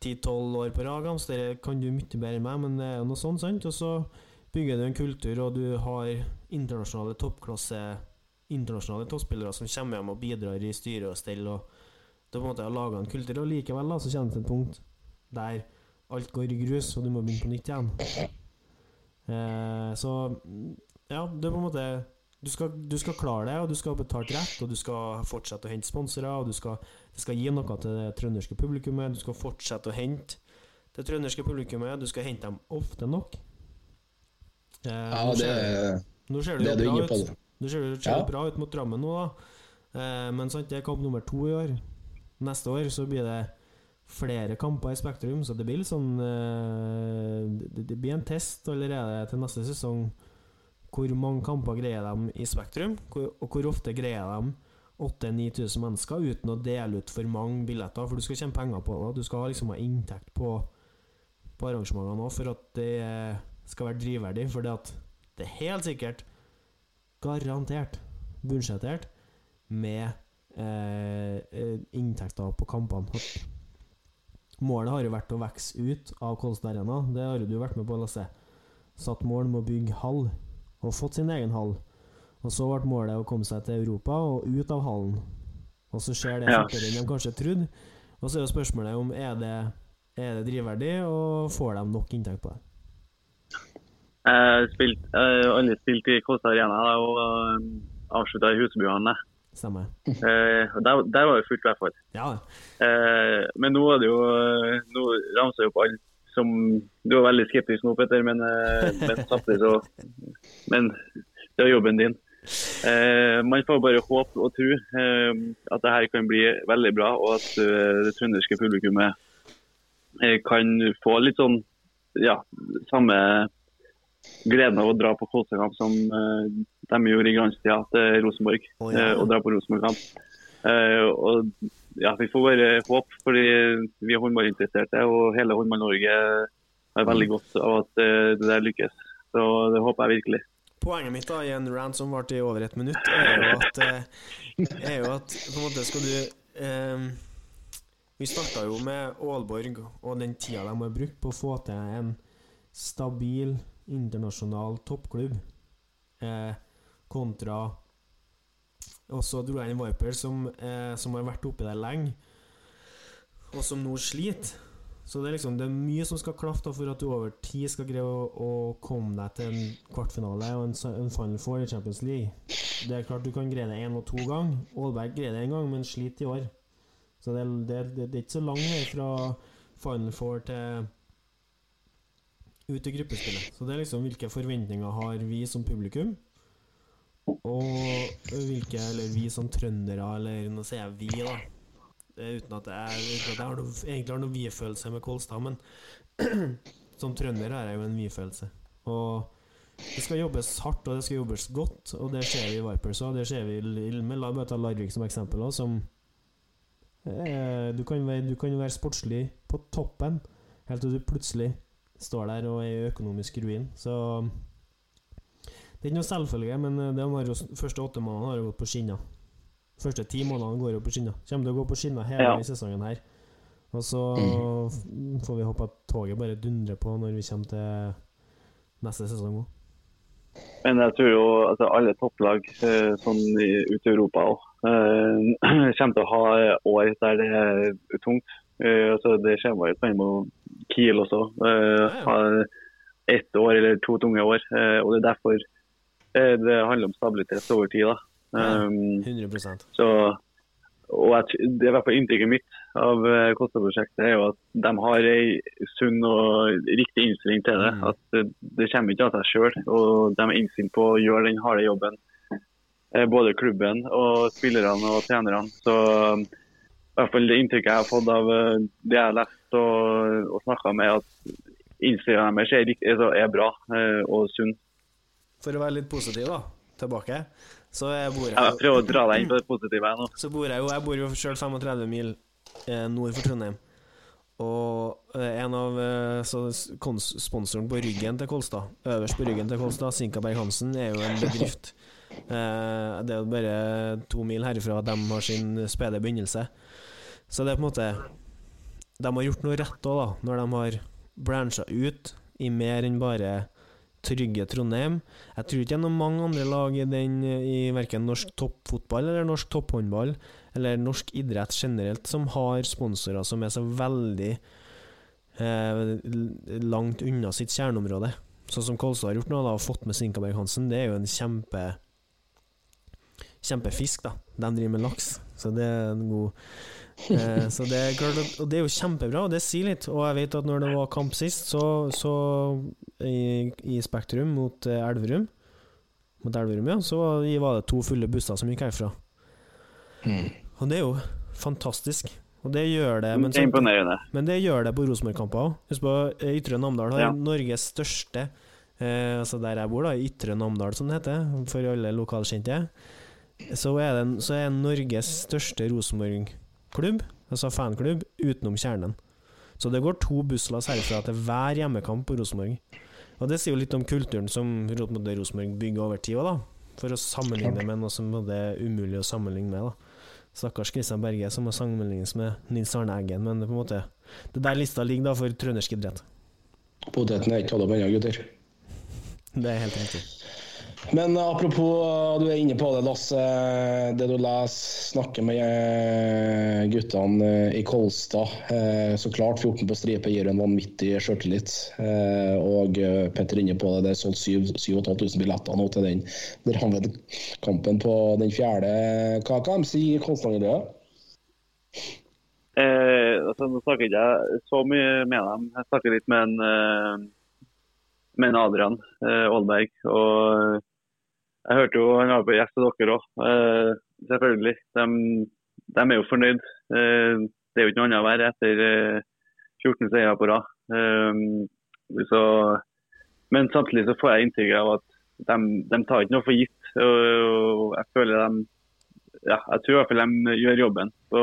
10-12 år på rad. Så det kan du mye bedre enn meg, men det er noe sånt, sant? Og så bygger du en kultur, og du har internasjonale toppklasse Internasjonale toppspillere som kommer hjem og bidrar i styre og stell. Og du på en måte har laga en kultur, og likevel da, så kommer det til et punkt der alt går i grus, og du må begynne på nytt igjen. Eh, så ja, det er på en måte du skal, du skal klare det, og du skal ha betalt rett, og du skal fortsette å hente sponsorer, og du skal, du skal gi noe til det trønderske publikummet, du skal fortsette å hente det trønderske publikummet, du skal hente dem ofte nok. Eh, Ja, nå det, nå ser det det det bra ut. Det ser, det ser Ja. bra ut mot Drammen nå, da. Eh, men sant, det er kamp nummer to i år. Neste år så blir det flere kamper i Spektrum, så det blir litt sånn eh, det, det blir en test allerede til neste sesong. Hvor mange kamper greier de i Spektrum, og hvor ofte greier de 8000-9000 mennesker uten å dele ut for mange billetter, for du skal tjene penger på det. Du skal liksom ha inntekt på, på arrangementene òg for at det skal være drivverdig. For det er helt sikkert garantert budsjettert med eh, eh, inntekter på kampene. Målet har jo vært å vokse ut av Kolstad Arena. Det har jo du vært med på, Lasse. Satt mål med å bygge hall, og fått sin egen hall. Og så ble målet å komme seg til Europa og ut av hallen. Og så skjer det fortere enn de kanskje trodde. Og så er jo spørsmålet om er det er det drivverdig, og får de nok inntekt på det. Jeg har spilt, jeg har spilt i Kolstad Arena og uh, avslutta i Husbyene. Stemmer. Eh, der, der var det fullt i hvert fall. Ja, Eh, men nå er det jo eh, Nå ramser jeg opp alt som Du er veldig skeptisk nå, Petter, men, eh, men samtidig så Men det er jobben din. Eh, man får bare håpe og tro eh, at det her kan bli veldig bra, og at uh, det trønderske publikummet eh, kan få litt sånn ja, samme gleden av å dra på Kolstad-kamp som eh, de gjorde i glanstida til Rosenborg. Å, ja. og dra på Rosenborg-kamp. Eh, og ja, Vi får bare håpe, fordi vi er håndballinteresserte, og hele Håndball-Norge har veldig godt av at eh, det der lykkes. Så det håper jeg virkelig. Poenget mitt da i en rant som varte i over et minutt, er jo at, eh, er jo at på en måte skal du eh, Vi starta jo med Aalborg og den tida de har brukt på å få til en stabil internasjonal toppklubb, eh, kontra Og så dro jeg inn Viper, som, eh, som har vært oppi der lenge, og som nå sliter. Så det er liksom Det er mye som skal klaffe for at du over tid skal greie å, å komme deg til en kvartfinale og en, en Final Four i Champions League. Det er klart du kan greie det én og to ganger. Aalberg greier det én gang, men sliter i år. Så det, det, det, det er ikke så lang vei fra Final Four til ut i gruppespillet. Så det er liksom hvilke forventninger har vi som publikum? Og hvilke, eller vi som trøndere, eller nå sier jeg vi, da. Er Uten at jeg, uten at jeg har noe, egentlig har noen vi-følelse med Kolstad, men som trønder har jeg jo en vi-følelse. Og det skal jobbes hardt, og det skal jobbes godt, og det ser vi i Vipers òg. Det ser vi i Ilme. La meg ta Larvik som eksempel òg, som eh, du, kan være, du kan være sportslig på toppen helt til du plutselig står der og er i økonomisk ruin. Så det er ikke noe selvfølge, men eh, de jo, første åtte månedene har jo gått på skinner. Første ti månedene går jo på skinner. Kommer til å gå på skinner hele Ja. sesongen her. Og så f- får vi håpe at toget bare dundrer på når vi kommer til neste sesong òg. Men jeg tror jo altså alle topplag eh, sånn ute i Europa òg kommer til å ha år der det er tungt. Eh, altså det kommer jo på en måte Kiel også. Ha ett år eller to tunge år. eh, og Det er derfor eh, det handler om stabilitet over tid. da. Um, 100 så, og jeg, det er i hvert fall inntrykket mitt av eh, Kosta-prosjektet er jo at de har ei sunn og riktig innstilling til det. Mm. At det, kommer ikke av seg sjøl. Og de er innstilt på å gjøre den harde jobben. Eh, Både klubben og spillerne og trenerne. Så um, i hvert fall det inntrykket jeg har fått av eh, det jeg har lest og, og snakka med, at innstillinga deres er, er, er bra eh, og sunn. For å være litt positiv, da, tilbake, så jeg bor Jeg jeg, prøver å dra deg inn på det positive her nå. så bor jeg jo Jeg bor jo sjøl 35 mil eh, nord for Trondheim. Og eh, en av eh, så sponsoren på ryggen til Kolstad, øverst på ryggen til Kolstad, Sinkaberg Hansen, er jo en bedrift. Eh, det er jo bare to mil herifra at de har sin spede begynnelse. Så det er på en måte De har gjort noe rett òg, da, når de har brancha ut i mer enn bare trygge Trondheim. Jeg tror ikke det er noen mange andre lag i, den, i verken norsk toppfotball eller norsk topphåndball eller norsk idrett generelt som har sponsorer som er så veldig eh, langt unna sitt kjerneområde. Sånn som Kolstad har gjort nå, da, og fått med Sinkaberg Hansen, det er jo en kjempe Kjempefisk, da. De driver med laks, så det er en god eh, Så det er klart at, Og det er jo kjempebra, og det sier litt. Og jeg vet at når det var kamp sist, så, så i, i Spektrum mot eh, Elverum Mot Elverum, ja, så var det to fulle busser som gikk herfra. Og det er jo fantastisk. Og det gjør det men så, men det gjør det på Rosenborg-kamper òg. Husk på eh, Ytre Namdal har Ja. Norges største eh, Altså der jeg bor, da, Ytre Namdal som det heter, for alle lokalkjente. Så er, den, så er Norges største Rosenborg-klubb, altså fanklubb, utenom kjernen. Så det går to busslass herfra til hver hjemmekamp på Rosenborg. Og det sier jo litt om kulturen som Ro- Rosenborg bygger over tid òg, da. For å sammenligne med noe som måtte er umulig å sammenligne med. da Stakkars Kristian Berge som må sammenlignes med Nils Arne Eggen, men det på en måte Det er der lista ligger da for trøndersk idrett. Poteten er ikke tatt opp ennå, gutter. Det er helt riktig. Men apropos, du er inne på det, Lasse. Det du leser, snakker med eh, guttene eh, i Kolstad. Eh, Så klart 14 på stripe gir en vanvittig sjøltillit. Og Petter er inne på det, det er solgt 7500 billetter nå til den Drammen-kampen på den fjerde. Hva kan de si i Kolstad-miljøet? Eh, altså, nå snakker ikke så mye med dem. Jeg snakker litt med en, med en Adrian eh, Aalberg. Og jeg hørte jo han var på gjest til dere òg. Eh, selvfølgelig. De, de er jo fornøyd. Eh, det er jo ikke noe annet å være etter eh, 14 seire på rad. Eh, men samtidig så får jeg inntrykk av at de, de tar ikke noe for gitt. Og, og jeg føler de ja, jeg tror i hvert fall de gjør jobben på,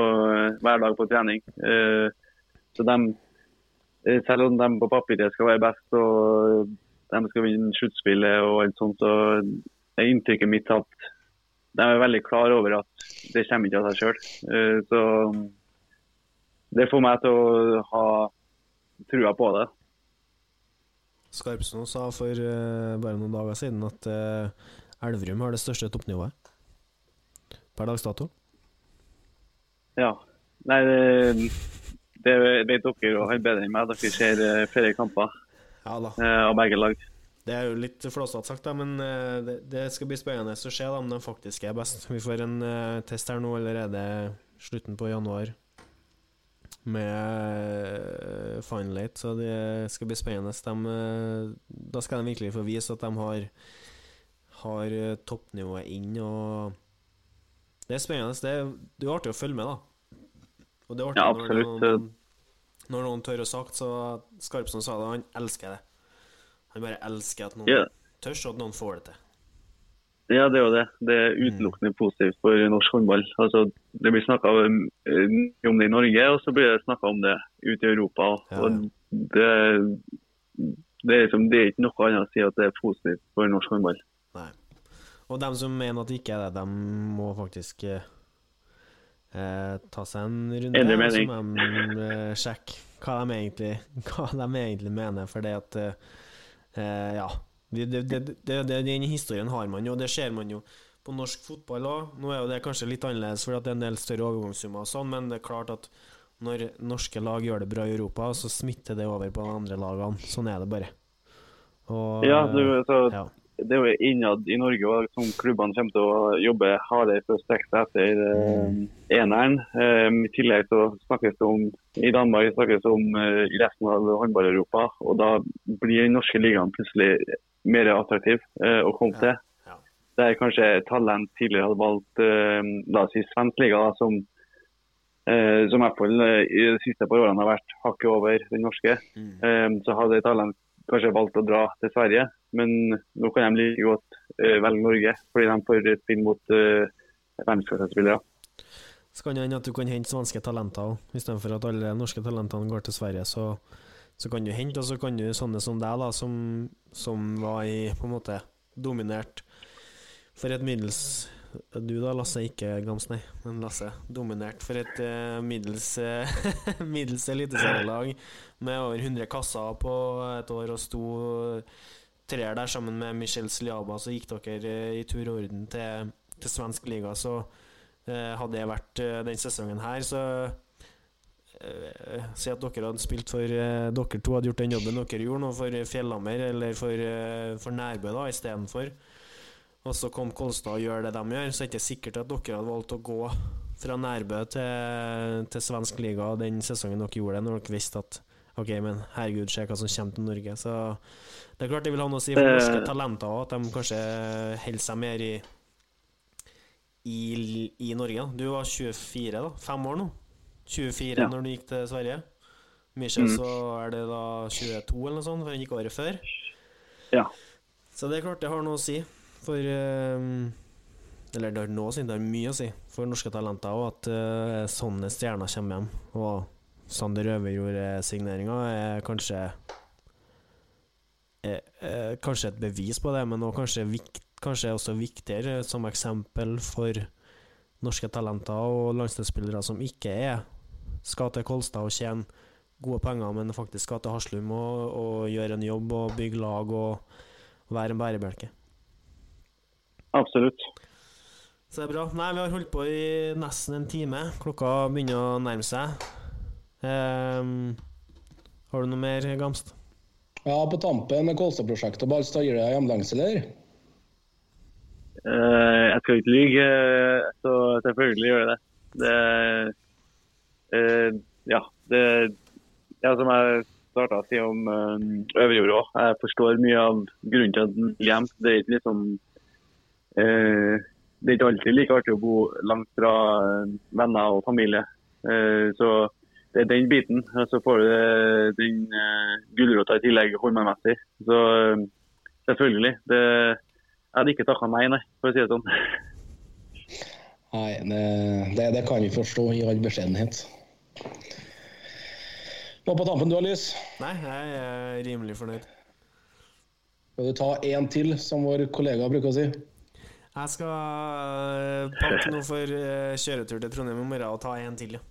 hver dag på trening. Eh, så de, eh, selv om de på papiret skal være best og de skal vinne sluttspillet og alt sånt, så er inntrykket mitt at de er veldig klar over at det kommer ikke av seg sjøl. Så det får meg til å ha trua på det. Skarpsno sa for eh, bare noen dager siden at eh, Elverum har det største toppnivået per dags dato. Ja. Nei, det, det vet dere og han bedre enn meg. Dere ser eh, flere kamper Ja eh, av begge lag. Det er jo litt flåsete sagt, da, men eh, det, det skal bli spennende å se da, om de faktisk er best. Vi får en uh, test her nå allerede slutten på januar med uh, Final Eight, så det skal bli spennende. De, uh, da skal de virkelig få vise at de har, har toppnivået inn. og Det er spennende. Det er, det er artig å følge med, da. Og det er artig Ja, når absolutt. noen, når noen tør å sagt, så Skarpsson sa det, han elsker det. Han bare elsker at noen yeah. tør, og at noen får det til. Ja, det er jo det. Det er utelukkende positivt for norsk håndball. Altså, det blir snakka om om det i Norge, og så blir det snakka om det ute i Europa. Ja, Og det, det, er liksom, det er ikke noe annet å si at det er positivt for norsk håndball. Nei. Og dem som mener at det ikke er det, de må faktisk eh, eh, ta seg en runde. Endre og så mening. må de eh, sjekke hva de, egentlig, hva de egentlig mener. For det at eh, eh, Ja. Det, det, det, det, det, den historien har man jo, og det ser man jo på norsk fotball òg. Nå er jo det kanskje litt annerledes fordi det er en del større overgangssummer og sånn, men det er klart at når norske lag gjør det bra i Europa, så smitter det over på de andre lagene. Sånn er det bare. Og, Ja, du, så, ja. Det er jo innad i Norge og som klubbene kommer til å jobbe hardere for å strekke seg etter eh, eneren. Eh, I tillegg så snakkes det om i Danmark snakkes det om eh, i resten av håndball-Europa. og Da blir den norske ligaen plutselig mer attraktiv eh, å komme til. Ja. Der kanskje talent tidligere hadde valgt eh, la oss si svensk liga, da, som, eh, som i eh, i de siste par årene har vært hakket over den norske. Mm. Eh, så hadde talent kanskje valgt å dra til Sverige, men nå kan de like godt uh, velge Norge, fordi de får spille mot uh, verdensklassespillere. Så kan det hende at du kan hente svenske talenter òg, istedenfor at alle norske talentene går til Sverige. Så, så kan du hente, og så kan du sånne som deg, da, som, som var i på en måte dominert for et middels Du da, Lasse, ikke Gams, nei, men Lasse. Dominert for et eh, middels, eh, middels eliteserielag med over 100 kasser på et år og sto treer der sammen med Michel Sliaba, så gikk dere eh, i tur og orden til, til svensk liga. Så Eh, hadde det vært eh, den sesongen her, så eh, Si at dere hadde spilt for eh, Dere to hadde gjort den jobben dere gjorde nå for Fjellhammer eller for, eh, for Nærbø da istedenfor. Og så kom Kolstad og gjør det de gjør, så er det ikke sikkert at dere hadde valgt å gå fra Nærbø til, til svensk liga den sesongen dere gjorde det, når dere visste at OK, men herregud, se hva som kommer til Norge. Så det er klart det vil ha noe å si for Eh. norske talenter òg, at de kanskje holder seg mer i i, i Norge. Du var 24, da. Fem år nå. 24 Ja. når du gikk til Sverige. Michel, Mm. så er det da 22 eller noe sånt, for han gikk året før. Ja. Så det er klart det har noe å si for eh, Eller det har nå siden det har mye å si for norske talenter òg, at eh, sånne stjerner kommer hjem. Og Sander Øverjord-signeringa er kanskje er, er kanskje et bevis på det, men også kanskje, vikt, kanskje også viktigere som eksempel for norske talenter og landslagsspillere som ikke er skal til Kolstad og tjene gode penger, men faktisk skal til Haslum og, og gjøre en jobb og bygge lag og være en bærebjelke. Absolutt. Så det er bra. Nei, vi har holdt på i nesten en time. Klokka begynner å nærme seg. Um, har du noe mer, Gamst? Ja, på tampen med Kolstad-prosjektet og Balstad, gir det hjemlengs, eller? Uh, jeg skal ikke lyge, eh, så selvfølgelig gjør jeg det. Det uh, Ja, det ja, Som jeg starta å si om uh, Øverjord òg, jeg forstår mye av grunnen til at den hjem. Det er ikke liksom eh, Det er ikke alltid like artig å bo langt fra eh, venner og familie. Eh, så det er den biten. Og så får du eh, den gulrota i tillegg hormonmessig. Så eh, selvfølgelig. Det, jeg hadde ikke takka nei, nei, for å si det sånn. Nei, det, det, det kan vi forstå i all beskjedenhet. Nå på tampen, du har lys. Nei, jeg er rimelig fornøyd. Skal du ta én til, som vår kollega bruker å si? Jeg skal eh, pakke noe for eh, kjøretur til Trondheim i morgen og ta en til, ja.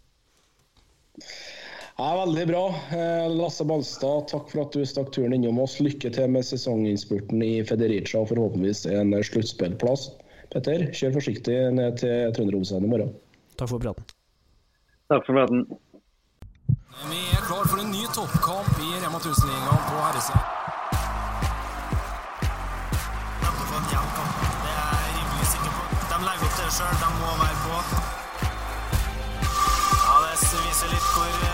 Ja, Veldig bra. Eh, Lasse Balstad, takk for at du stakk turen innom oss. Lykke til med sesonginnspurten i Federica og forhåpentligvis en sluttspillplass. Petter, kjør forsiktig ned til Trønderomsveien i morgen. Takk for praten. Takk for praten. Vi er klar for en ny toppkamp i Rema 1000-ligaen på herresida. sjøl. De må være på. Ja, det viser litt hvor eh,